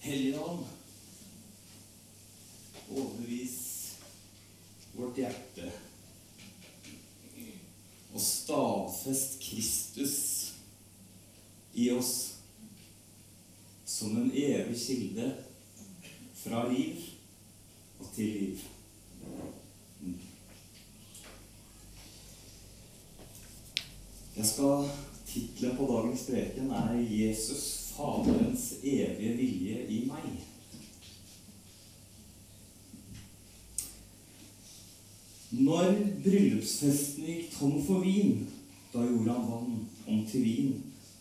Hellige Ånd, overbevis vårt hjerte og stadfest Kristus i oss som en evig kilde fra liv og til liv. Jeg skal Tittelen på dagens preken er 'Jesus, Faderens evige vilje i meg'. Når bryllupsfesten gikk tom for vin, da gjorde han vann om til vin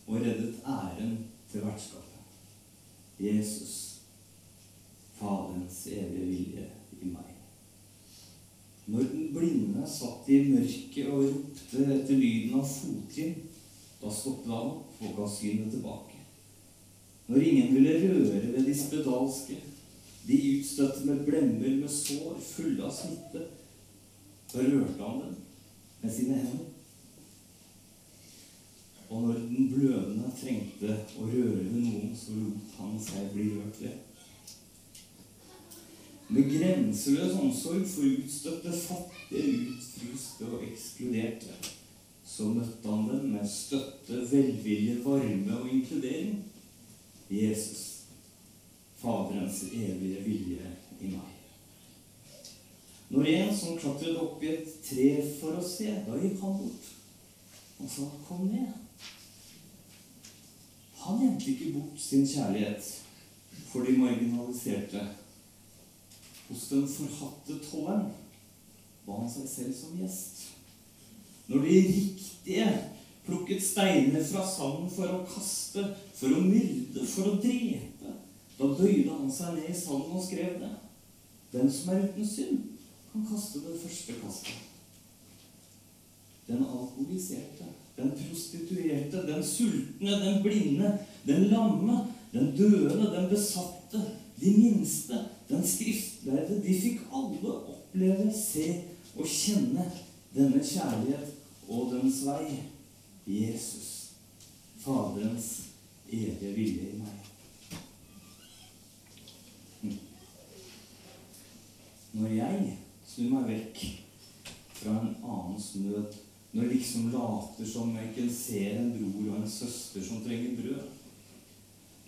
og reddet æren til vertskapet. Jesus, Faderens evige vilje i meg. Når den blinde satt i mørket og ropte etter lyden av fottrinn, da stoppet han opp og ga synet tilbake. Når ingen ville røre ved de spedalske, de utstøtte med blemmer med sår fulle av smitte, da rørte han dem med sine hender. Og når den blødende trengte å røre ved noen, så lot han seg bli rørt ved. Med grenseløs omsorg for utstøtte, fattige, utfryste og ekskluderte, så møtte han dem med støtte, velvilje, varme og inkludering. Jesus, Faderens evige vilje i meg. Når en som klatret opp i et tre for å se, da gikk han bort og sa 'kom ned'. Han gjemte ikke bort sin kjærlighet for de marginaliserte hos den forhatte tolleren var han seg selv som gjest. Når de riktige plukket steiner fra sanden for å kaste, for å myrde, for å drepe, da bøyde han seg ned i sanden og skrev det. Den som er uten synd, kan kaste det første kastet. Den alkoholiserte, den prostituerte, den sultne, den blinde, den lamme, den døende, den besatte, de minste, den skriftlærde, de fikk alle oppleve, se og kjenne denne kjærlighet og dens vei. Jesus, Faderens evige vilje i meg. Hm. Når jeg snur meg vekk fra en annens nød, når jeg liksom later som jeg ikke ser en bror og en søster som trenger brød,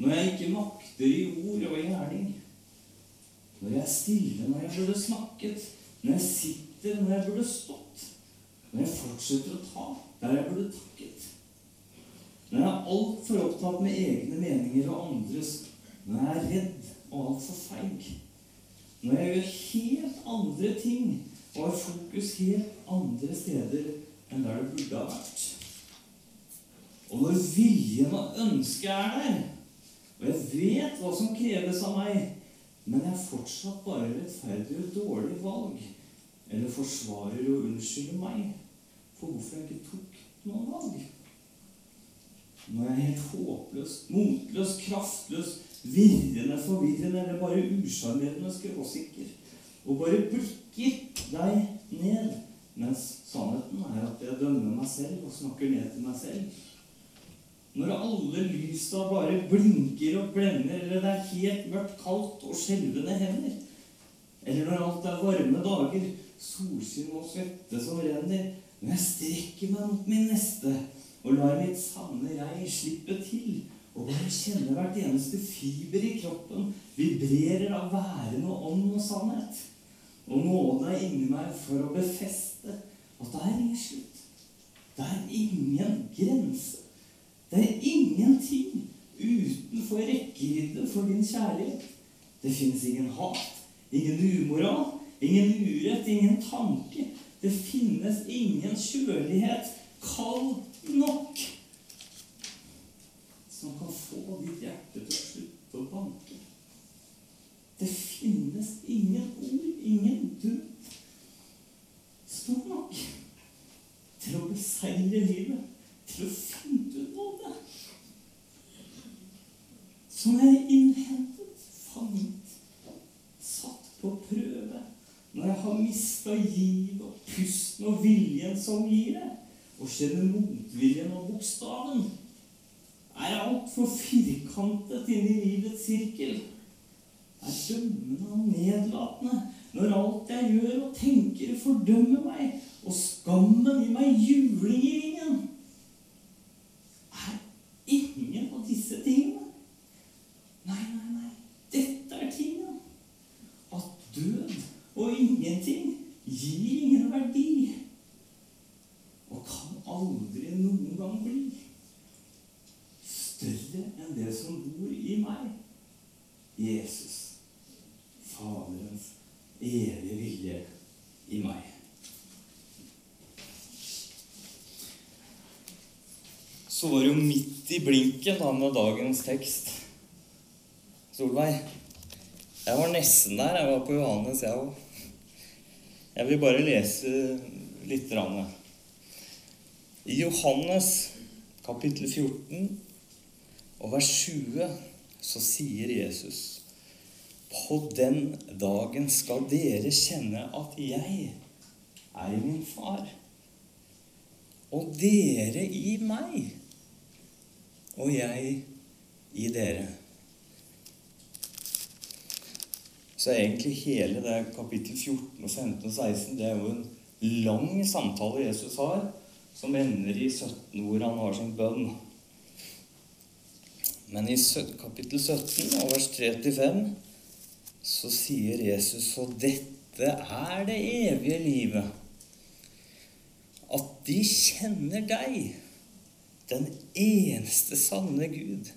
når jeg ikke makter i ord og i gjerning, når jeg er stille når jeg burde snakket, når jeg sitter når jeg burde stått, når jeg fortsetter å ta der jeg burde takket, når jeg er altfor opptatt med egne meninger og andres, når jeg er redd og altfor feig, når jeg gjør helt andre ting og har fokus helt andre steder enn der det burde ha vært. Og når viljen og ønsket er der, og jeg vet hva som kreves av meg, men jeg fortsatt bare rettferdiggjør dårlig valg, eller forsvarer og unnskylder meg for hvorfor jeg ikke tok noen valg. Når jeg er helt håpløs, motløs, kraftløs, virrende, forvirrende eller bare usjarmerende skråsikker, og bare blikker deg ned, mens sannheten er at jeg dømmer meg selv og snakker ned til meg selv når alle lysa bare blinker og blender, eller det er helt mørkt, kaldt og skjelvende hender. Eller når alt er varme dager, solskinn og svette som renner. men jeg strekker meg mot min neste og lar mitt sanne jeg slippe til, og bare kjenne hvert eneste fiber i kroppen vibrerer av værende ånd og sannhet. Og nåden er inni meg for å befeste at det er ingen slutt. Det er ingen grense. Det er ingenting utenfor rekkevidde for din kjærlighet. Det fins ingen hat, ingen umoral, ingen urett, ingen tanke. Det finnes ingen kjølighet kald nok som kan få ditt hjerte til å slutte å banke. Det finnes ingen ord, ingen død stor nok til å beseire livet til å finne ut nåde. Som er innhentet, fanget, satt på prøve. Når jeg har mista givet og pusten og viljen som gir det, og kjenner motviljen og bokstaven, er altfor firkantet inni livets sirkel. er dømmende og nedlatende, når alt jeg gjør og tenker, fordømmer meg, og skammen gir meg juling i ringen, er ingen av disse tingene. Nei, nei, nei. Dette er tingene. At død og ingenting gir ingen verdi. Og kan aldri noen gang bli større enn det som bor i meg. Jesus, Faderens evige vilje i meg. Så var det jo midt i blinken da med dagens tekst. Solveig, jeg var nesten der. Jeg var på Johannes, jeg òg. Jeg vil bare lese litt. Rann. I Johannes kapittel 14 og vers 20 så sier Jesus På den dagen skal dere kjenne at jeg er min far, og dere i meg, og jeg i dere. Så egentlig hele det kapittel 14 og 15 og 16 det er jo en lang samtale Jesus har, som ender i 17 hvor han har sin bønn. Men i kapittel 17 og vers 3-5 så sier Jesus så dette er det evige livet. At de kjenner deg, den eneste sanne Gud,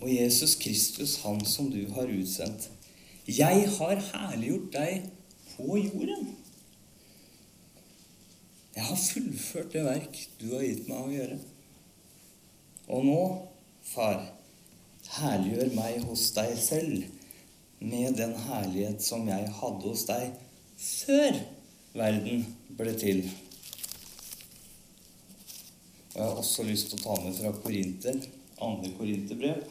og Jesus Kristus, Han som du har utsendt. Jeg har herliggjort deg på jorden. Jeg har fullført det verk du har gitt meg å gjøre. Og nå Far, herliggjør meg hos deg selv med den herlighet som jeg hadde hos deg før verden ble til. Og Jeg har også lyst til å ta med fra Korinter, 2. Korinterbrev,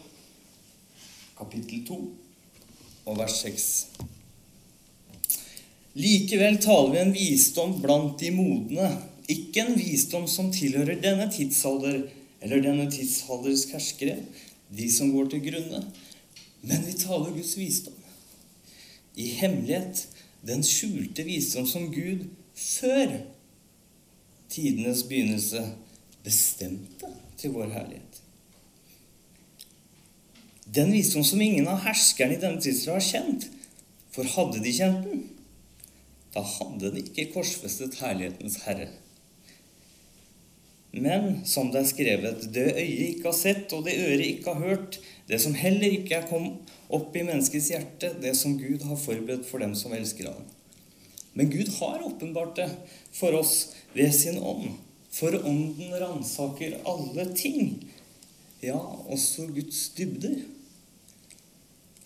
kapittel 2 og vers 6. Likevel taler vi en visdom blant de modne, ikke en visdom som tilhører denne tidsalder, eller denne tidsalders herskere, de som går til grunne. Men vi taler Guds visdom. I hemmelighet den skjulte visdom som Gud før tidenes begynnelse bestemte til vår herlighet. Den visdom som ingen av herskerne i denne tidsrommet har kjent. For hadde de kjent den, da hadde de ikke korsfestet herlighetens herre. Men som det er skrevet, det øyet ikke har sett, og det øret ikke har hørt, det som heller ikke er kommet opp i menneskets hjerte, det som Gud har forberedt for dem som elsker ham. Men Gud har åpenbart det for oss ved sin ånd. For ånden ransaker alle ting, ja, også Guds dybder.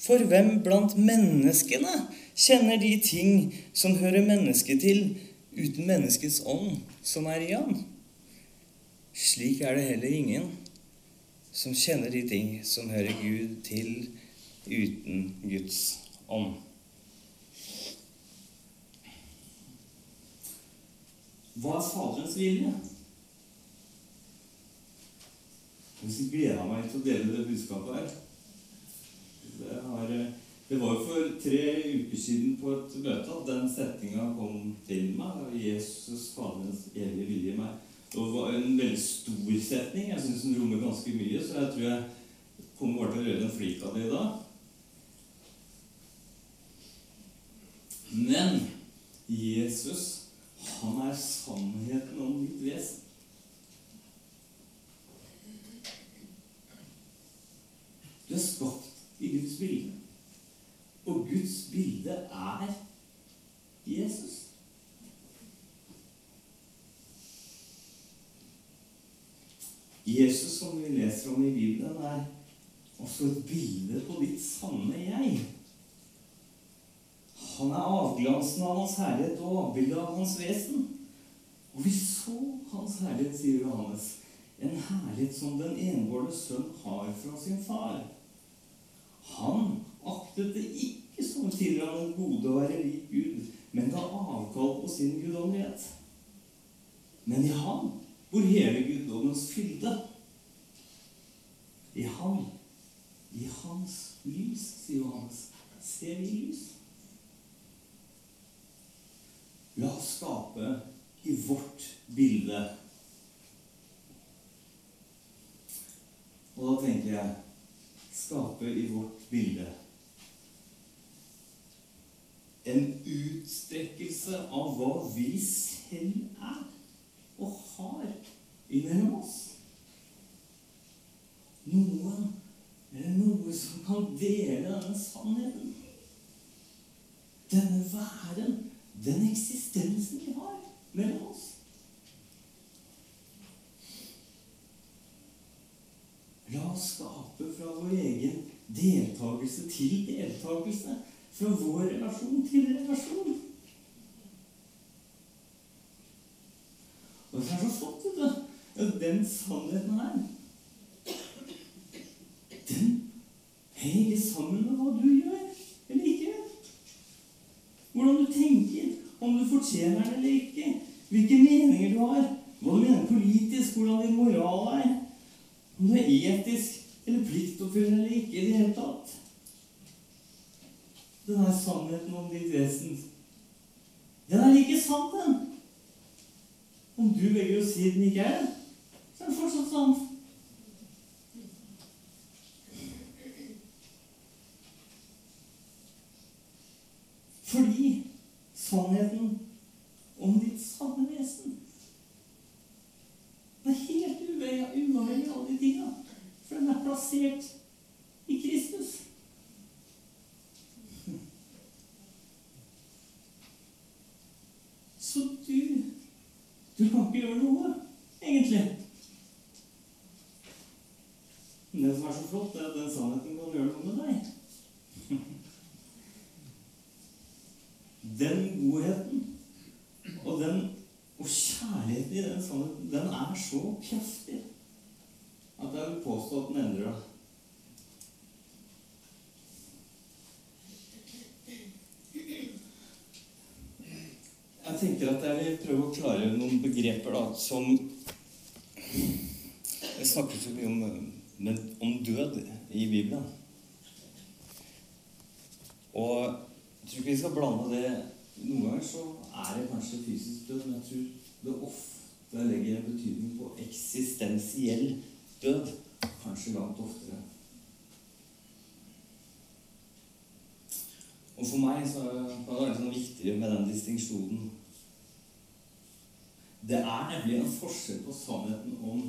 For hvem blant menneskene kjenner de ting som hører mennesket til, uten menneskets ånd som er i ham? Slik er det heller ingen som kjenner de ting som hører Gud til uten Guds ånd. Hva er Faderens vilje? Jeg gleder meg til å dele det budskapet her. Det, har, det, var jo for tre uker siden på et møte at den setninga kom til meg. Jesus, Faderens evige vilje i meg. Det var en veldig stor setning. Jeg syns den rommer ganske mye, så jeg tror jeg kommer bare til å gjøre en flik av det i dag. Men Jesus, han er sannheten om ditt vesen. Du er skapt i Guds bilde. Og Guds bilde er Jesus. Jesus, som vi leser om i Bibelen, er også et bilde på ditt sanne jeg. Han er avglansen av hans herlighet og avbildet av hans vesen. Og vi så hans herlighet, sier Johannes, en herlighet som den enbårne sønn har fra sin far. Han aktet det ikke som tilhørende et gode å være lik Gud, men ga avkall på sin guddommelighet. Men i ham hvor hele guddommens fylde I ham, i hans lys, sier Johannes. Ser vi lys? La oss skape i vårt bilde. Og da tenker jeg skape i vårt bilde. En utstrekkelse av hva vi selv er og har innimellom oss. Noen eller noe som kan dele denne sannheten. Denne væren, den eksistensen vi har mellom oss. La oss skape fra vår egen deltakelse til deltakelse. Fra vår relasjon til relasjon. Og det er så flott, vet du. at Den sannheten her, den henger sammen med hva du gjør eller ikke gjør. Hvordan du tenker, om du fortjener det eller ikke. Hvilke meninger du har. Hva du mener politisk, hvordan din moral er. Om du er etisk eller pliktoppfyllende eller ikke i det hele tatt. Den er sannheten om ditt vesen. Den er like sann, den. Om du velger å si den ikke er så er det fortsatt sant. Fordi sannheten om ditt sanne vesen Den er helt uavhengig av de tinga. For den er plassert i Kristus. Så du Du kan ikke gjøre noe, egentlig. Men det som er så flott, er at den sannheten kan gjøre noe med deg. Den godheten og den og kjærligheten i den sannheten, den er så kraftig at jeg vil påstå at den endrer deg. Tenker at jeg vil prøve å klare noen begreper da, som Jeg snakker så mye om, men, om død i Bibelen. Og jeg tror ikke vi skal blande det Noen ganger så er det kanskje fysisk død, men jeg tror det ofte legger en betydning på eksistensiell død. Kanskje langt oftere. Og for meg så er det sånn viktigere med den distinksjonen. Det er nemlig en forskjell på sannheten om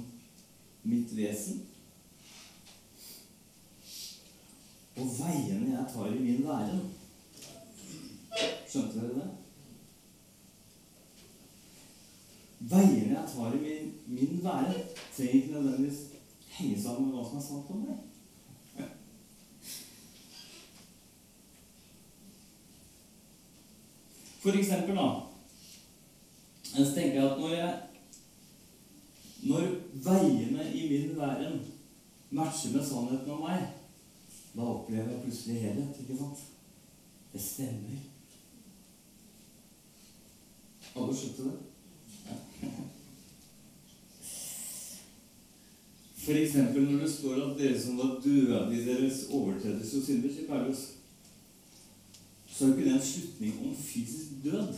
mitt vesen og veiene jeg tar i min væren. Skjønte dere det? Veiene jeg tar i min, min væren, trenger ikke nødvendigvis henge sammen med hva som er sant om meg. For eksempel, da Jeg tenker jeg at når jeg Når veiene i min verden matcher med sannheten om meg, da opplever jeg plutselig helhet. Ikke sant? Det stemmer. Alle skjønte det? For eksempel når det står at dere som var døde i deres overtredelse og synder, sier Paulus, så er jo ikke det en slutning om fysisk død.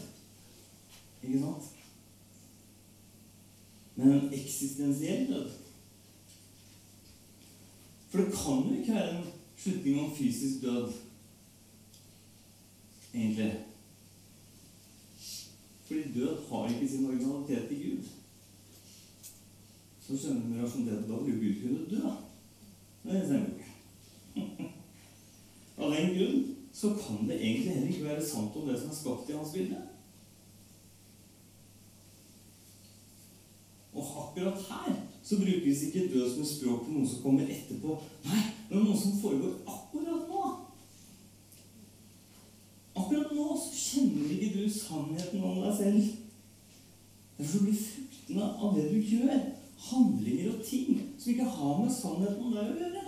Ikke sant? Men en eksistensiell død. For det kan jo ikke være en slutning om fysisk død, egentlig. Fordi død har ikke sin originalitet i Gud. Så skjønner vi rasjonaliteten da vil Gud kunne dø. Det stemmer ikke. Av den grunn så kan det egentlig heller ikke være sant om det som er skapt i hans bilde. Og akkurat her så brukes ikke død som språk på noe som kommer etterpå. Nei, men noe som foregår akkurat nå. Akkurat nå så kjenner ikke du sannheten om deg selv. Derfor blir fruktene av det du gjør, handlinger og ting som ikke har med sannheten om deg å gjøre.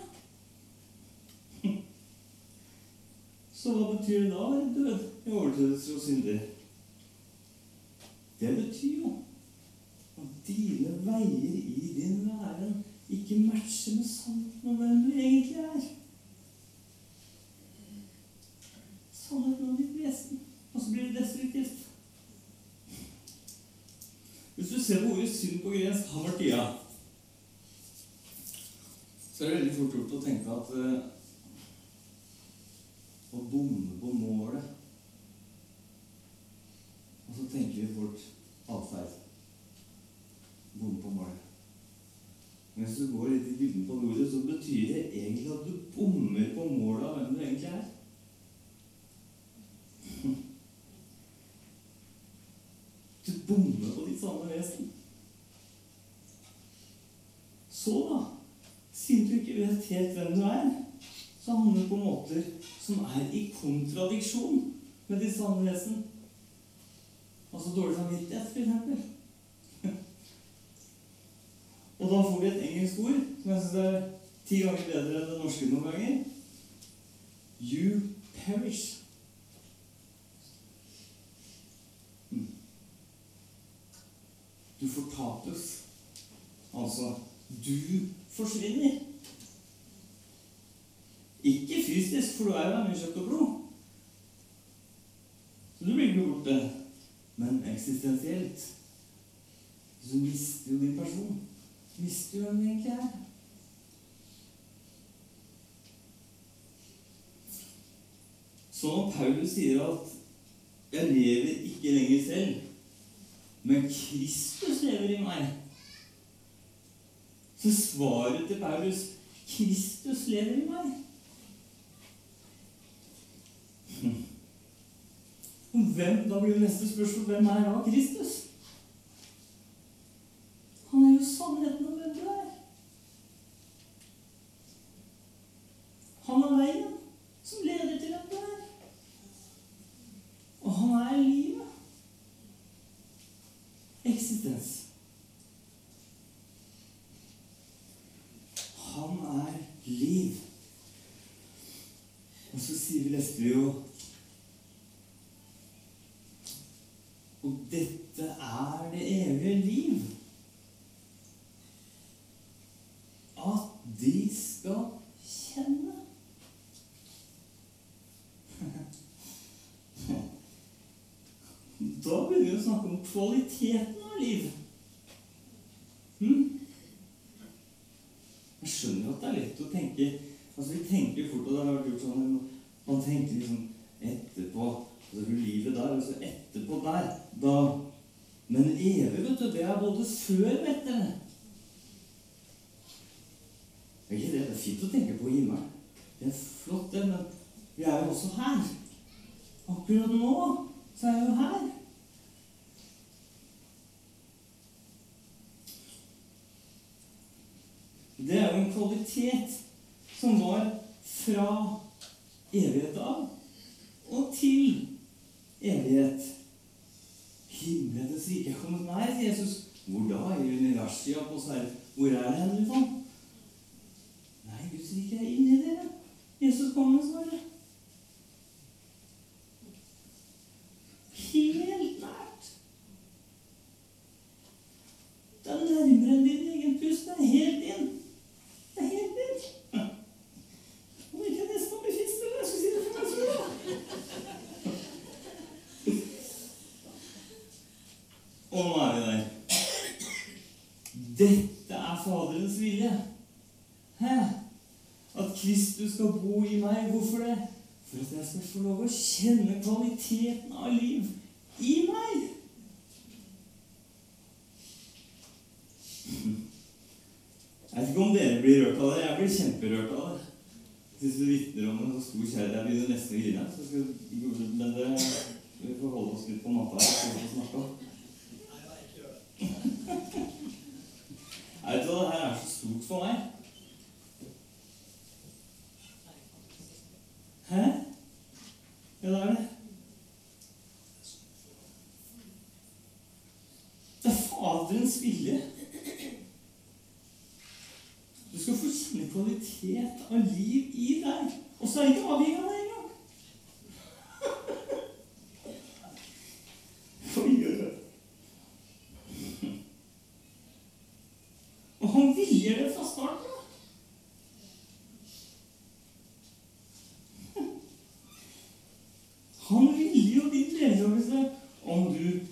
Så hva betyr det da å være død i overtredelser og synder? Det betyr jo at dine veier i din væren, ikke matcher med sannheten om hvem du egentlig er. Sannheten om ditt vesen. Og så blir det destruktivt. Hvis du ser på ordet synd på gresk har vært tida, så er det veldig fort gjort å tenke at eh, å bomme på målet Og så tenker vi fort atferd. Bomme på målet. Men hvis du går litt i dybden på det ordet, så betyr det egentlig at du bommer på målet av hvem du egentlig er. Du bommer på ditt sanne vesen. Så, da, siden du ikke vet helt hvem du er, så handler det på måter som er i kontradiksjon med ditt sanne vesen. Altså dårlig samvittighet, eksempel. Og da får vi et engelsk ord som jeg syns er ti ganger bedre enn det norske noen ganger. You perish. Mm. Du fortapes. Altså du forsvinner. Ikke fysisk, for du er jo av kjøtt og blod. Så du blir ikke borte. Men eksistensielt. Så du mister jo din person. Mister du hvem det egentlig er. Så når Paulus sier at 'jeg lever ikke lenger selv', men Kristus lever i meg, så svaret til Paulus 'Kristus lever i meg'. Og hvem, Da blir neste spørsmål hvem er da Kristus? Han er jo sannheten om hvem du er. Han er veien som leder til hvem du er. Og han er livet. Eksistens. Han er liv. Og så vi, leste jo Og dette er det evige liv. At de skal kjenne Da begynner vi å snakke om kvaliteten av liv. Hm? Jeg skjønner at det er lett å tenke Altså Vi tenker fort, og det har vært gjort sånn Man tenker liksom etterpå altså livet der, og så etterpå der. Da Men evig, vet du, det er både før og etter det. Er ikke det. Det er fint å tenke på himmelen. Det er flott, det, men vi er jo også her. Akkurat nå så er jeg jo her. Det er jo en kvalitet som var fra evighet av og til evighet. Himmelens rike er kommet nær, Jesus. Hvor da? I universet, ja, på sær. Hvor er det hen, liksom? Nei, Guds rike er inni dere. Jesus kommer, svarer. Helt nært. Det er nærmere enn din egen pust. Det er helt inn. Det er helt inn. Om ikke jeg nesten blir fistet, jeg skulle si det for meg selv. Og nå er vi der. Dette er Faderens vilje. Hæ? At Kristus skal bo i meg. Hvorfor det? For at jeg skal få lov å kjenne kvaliteten av liv i meg. Jeg vet ikke om dere blir rørt av det. Jeg blir kjemperørt av det. Jeg syns det vitner om en stor kjærlighet. Jeg begynner nesten å grine. Så skal, men det, vi får holde oss litt på matta her. Så vi får snakke. Jeg vet du hva, det her er så stort for meg. Hæ? Ja, det er det. Det er Faderens vilje. Du skal få kjenne kvalitet av liv i deg. Og så er det ikke avhengig av deg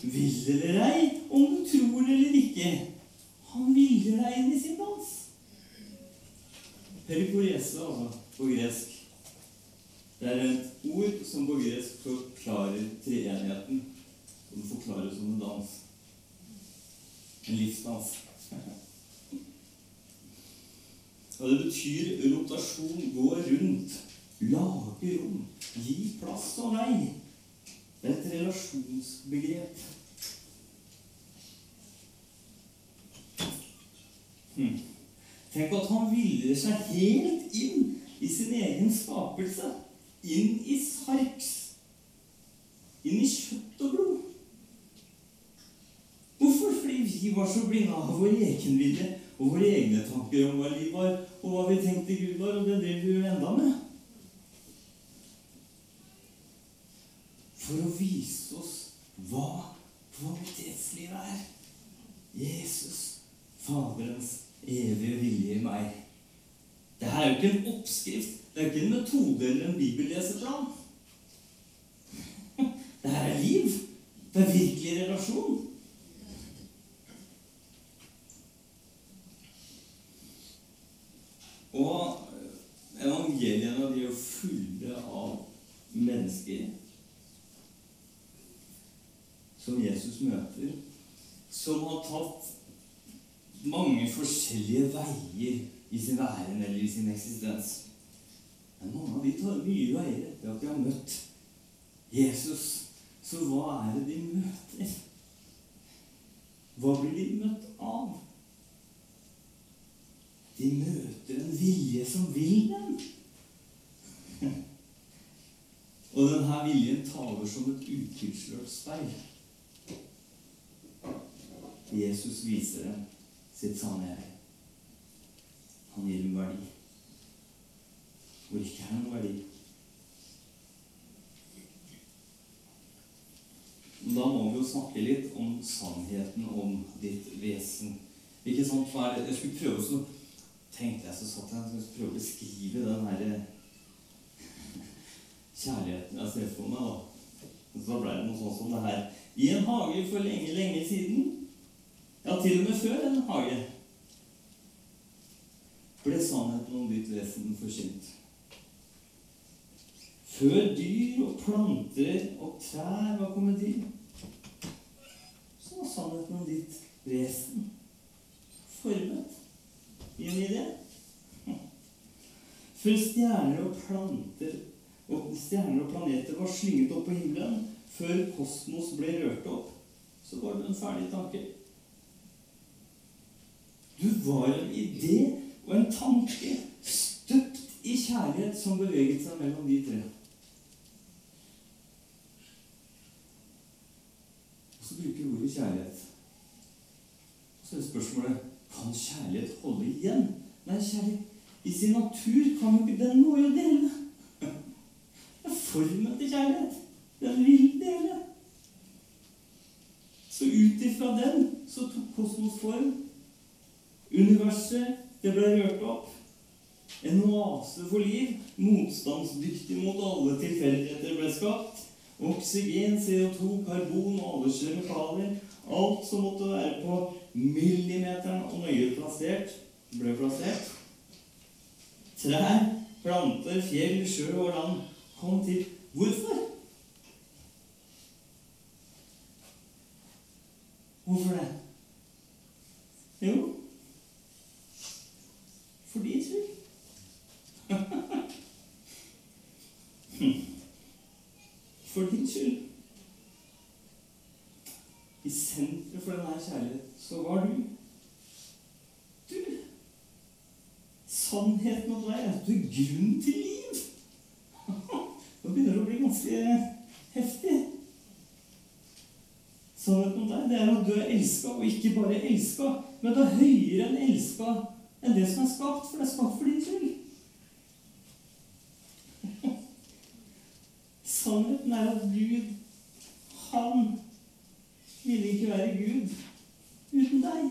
Vil dere ei, om du tror det eller ikke. Han viller deg inn i sin dans. Perikorese, altså, på gresk. Det er et ord som på gresk forklarer treenigheten. Og det forklares som en dans. En livsdans. Og det betyr rotasjon, gå han seg helt inn i sin egen skapelse. Inn i sarks. Inn i kjøtt og blod. Hvorfor? Fordi vi var så blinde av vår egenvilje og våre egne tanker om hva liv var, og hva vi tenkte Gud var, og det driver vi jo enda med. For å vise oss hva kvalitetslivet er. Jesus, Faderens evige vilje i meg. Det her er jo ikke en oppskrift. Det er ikke en metode eller en bibelleseplan. Det her er liv. Det er virkelig relasjon. Og evangeliene de er jo fulle av mennesker som Jesus møter, som har tatt mange forskjellige veier i sin væren eller i sin eksistens. Men mange av de tar mye veier etter at de har møtt Jesus. Så hva er det de møter? Hva blir de møtt av? De møter en vilje som vil dem. Og denne viljen taler som et utilslørt speil. Jesus viser dem sitt sanne jeg. Han gir en verdi. Hvor ikke er noen verdi. Da må vi jo snakke litt om sannheten om ditt vesen. Ikke sant? Hva er? Jeg skulle prøve så tenkte jeg så satt jeg skulle prøve å beskrive den her kjærligheten jeg ser for meg. da. Så ble det noe sånt som det her. I en hage for lenge, lenge siden, ja, til og med før en hage, ble sannheten om ditt vesen forkynt. Før dyr og planter og trær var kommet til, så var sannheten om ditt vesen formet i en idé. Før stjerner og planter og stjerner og planeter var slynget opp på himmelen, før kosmos ble rørt opp, så var det en ferdig tanke. Du var en idé og en tanke støpt i kjærlighet som beveget seg mellom de tre. Og så bruker vi ordet kjærlighet. Så er spørsmålet kan kjærlighet holde igjen. Nei, kjærlighet i sin natur kan jo ikke Den må jo dele. Det er formen til kjærlighet. Den vil dele. Så ut ifra den så tok kosmos form. Universet, det ble rørt opp. En oase for liv, motstandsdyktig mot alle tilfeldigheter, ble skapt. Oksygen, CO2, karbon og alle kjemikalier. Alt som måtte være på millimeteren og nøye plassert, ble plassert. Trær, planter, fjell, sjø og land kom til. Hvorfor? Hvorfor det? Jo, for din skyld. For din skyld. I senteret for denne kjærlighet så var du. Du. Sannheten om deg er at du er grunn til liv. Nå begynner det å bli ganske heftig. Sannheten om deg det er at du er elska, og ikke bare elska, men det er høyere enn elska enn det som er skapt, for det er skapt for din skyld. Sannheten er at Gud, han ville ikke være Gud uten deg.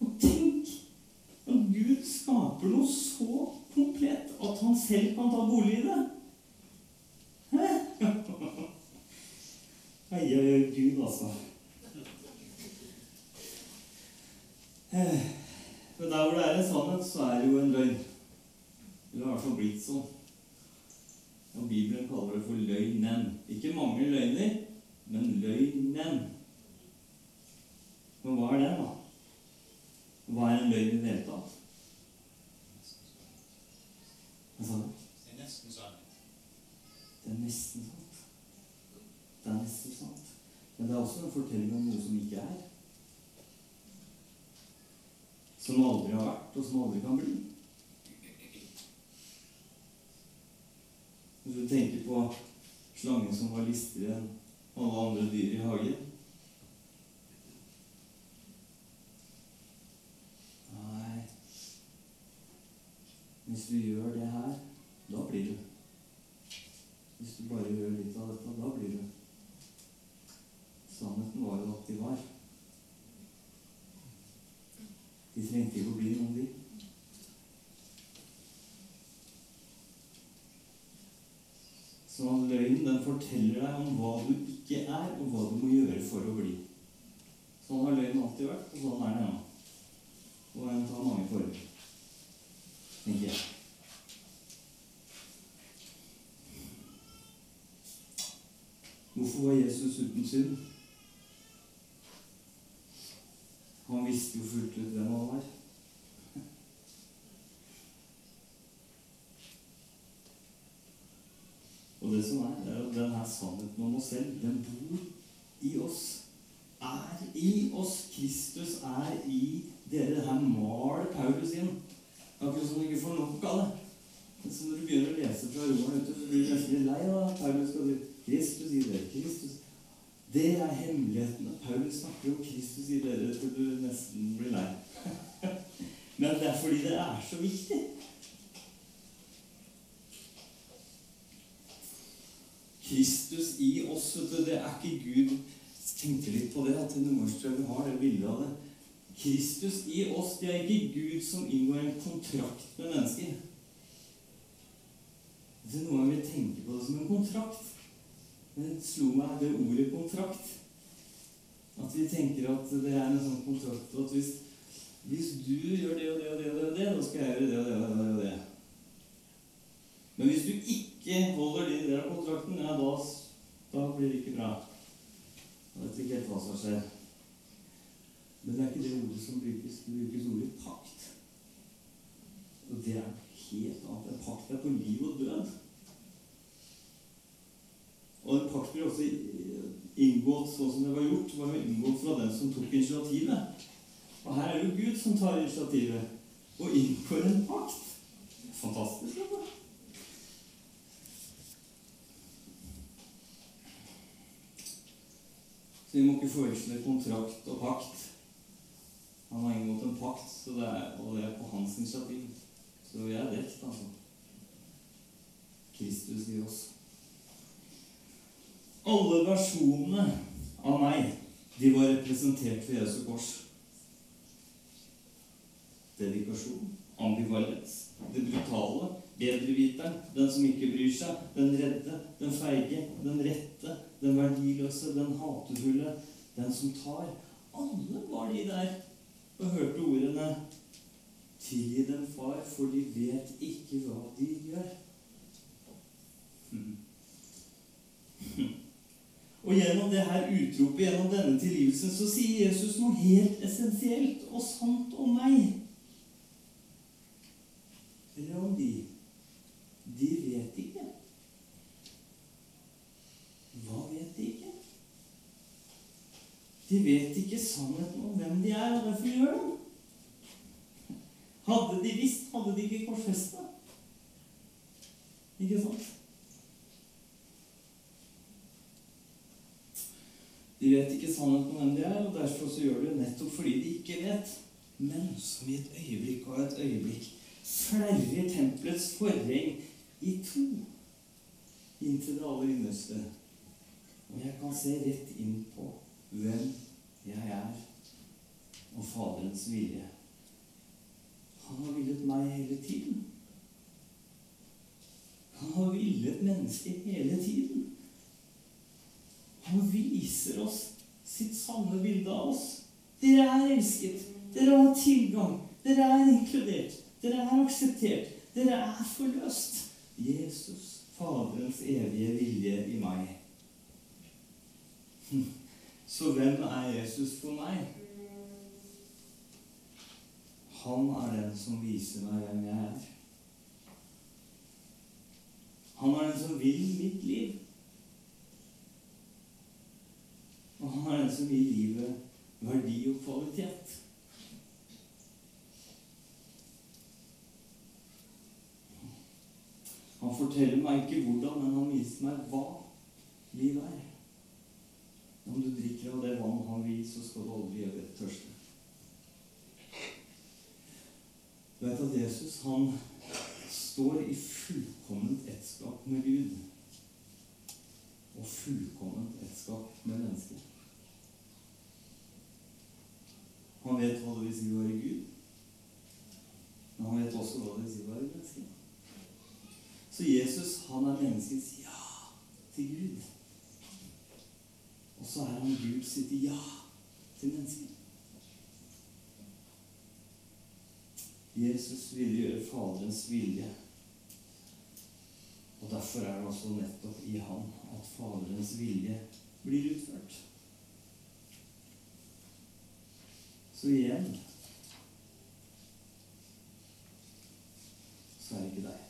Og tenk at Gud skaper noe så komplett at han selv kan ta bolig i det. Hæ? Ai, ai, ai, Gud, altså. Men der hvor det er en sannhet, så er det jo en løgn. Eller hvert fall blitt sånn. Og Bibelen kaller det for løgnen. Ikke mange løgner, men løgnen. Men hva er det, da? Hva er en løgn i det hele tatt? Du? Det er nesten sant. Det er nesten sant. Det er nesten sant. Men det er også en fortelling om noe som ikke er. Som aldri har vært, og som aldri kan bli. Hvis du tenker på slangen som var listigere enn alle andre dyr i hagen Nei Hvis du gjør det her, da blir du. Hvis du bare gjør litt av dette, da blir du. Sannheten var jo at de var. De trengte ikke å bli noen, de. Så løgnen den forteller deg om hva du ikke er, og hva du må gjøre for å bli. Sånn har løgnen alltid vært, og sånn er den ennå. Og den tar mange former, tenker jeg. Hvorfor var Jesus uten synd? Han visste jo fullt ut hvem han var. Og det som er, det er jo denne sannheten om oss selv, den bor i oss. Er i oss. Kristus er i dere. Det her maler Paulus inn. Akkurat som du ikke får nok av det. Men så når du begynner å lese fra romerne, så blir du nesten litt lei av Paulus skal si Kristus i dere. Kristus. Det er hemmeligheten. Paulus snakker om Kristus i dere til du nesten blir lei. Men det er fordi det er så viktig. Kristus i oss, det er ikke Gud tenkte litt på det, at Nordmørstrømmen har det bildet av det. Kristus i oss, det er ikke Gud som inngår en kontrakt med mennesker. Det er noen ganger vi tenker på det som en kontrakt. Det slo meg det ordet kontrakt. At vi tenker at det er en sånn kontrakt at hvis, hvis du gjør det og det og det, og det, da skal jeg gjøre det og det og det. og det. Men hvis du ikke holder kontrakten, ja, da, da blir det ikke bra. Jeg vet ikke helt hva som skjer. Men det er ikke det ordet som brukes. Det brukes ordet pakt. Og det er helt annet. En pakt er på liv og død. Og en pakt blir også inngått sånn som det var gjort. var jo inngått fra den som tok initiativet. Og her er det jo Gud som tar initiativet og inngår en pakt. Fantastisk. Altså. Så vi må ikke forveksle kontrakt og pakt. Han har inngått en pakt, det er, og det er på hans initiativ. Så vi er dekt, altså. Kristus i oss. Alle versjonene av meg, de var representert ved Jesu kors. Dedikasjon, ambivalens, det brutale, bedreviteren, den som ikke bryr seg, den redde, den feige, den rette, den verdiløse, den hatefulle, den som tar. Alle var de der og hørte ordene Tilgi dem, far, for de vet ikke hva de gjør. Og gjennom det her utropet, gjennom denne tilgivelsen, så sier Jesus noe helt essensielt og sant om meg. Eller om de vet ikke. Hva vet de ikke? De vet ikke sannheten om hvem de er, og derfor gjør de. Hadde de visst, hadde de ikke korsfesta. Ikke sant? De vet ikke sannheten om hvem de er, og derfor så gjør de det nettopp fordi de ikke vet. Men som i et øyeblikk og et øyeblikk flerrer tempelets forheng i to inntil det aller innerste. Og jeg kan se rett inn på hvem jeg er, og Faderens vilje. Han har villet meg hele tiden. Han har villet mennesket hele tiden. Han viser oss sitt sanne bilde av oss. Dere er elsket. Dere har tilgang. Dere er inkludert. Dere er akseptert. Dere er forløst. Jesus, Faderens evige vilje i meg. Så hvem er Jesus for meg? Han er den som viser meg hvem jeg er. Han er den som vil mitt liv. Og han er den som gir livet verdi og kvalitet. Han forteller meg ikke hvordan, men han viser meg hva livet er. Om du drikker av det vann han vil, så skal du aldri gjøre det tørste. Du vet at Jesus han står i fullkomment ettskap med Gud og fullkomment ettskap med mennesker. Han vet hva det vil si å være Gud, men han vet også hva det vil si å være menneske. Så Jesus han er menneskets ja til Gud. Og så er han Gud sitt ja til mennesket. Jesus ville gjøre Faderens vilje. Og derfor er det også nettopp i ham at Faderens vilje blir utført. Så igjen så er det ikke deg.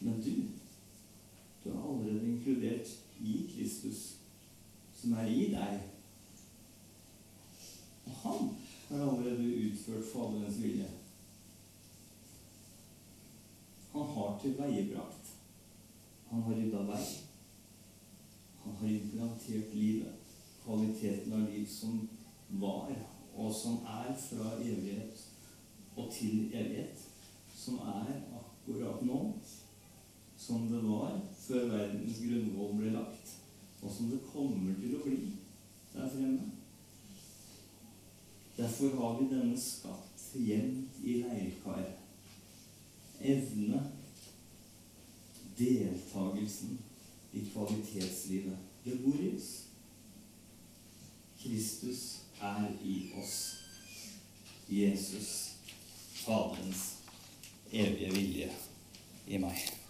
Men du, du er allerede inkludert i Kristus, som er i deg. Og han har allerede utført Faderens vilje. Han har tilveiebrakt. Han har rydda vei. Han har implantert livet. Kvaliteten av liv som var, og som er fra evighet og til evighet. Som er akkurat nå som det var før verdens grunnvoll ble lagt, og som det kommer til å bli der fremme. Derfor har vi denne skatt gjemt i leirkaret. Evne, deltakelsen i kvalitetslivet. Det bor i oss. Kristus er i oss. Jesus, Faderens evige vilje i meg.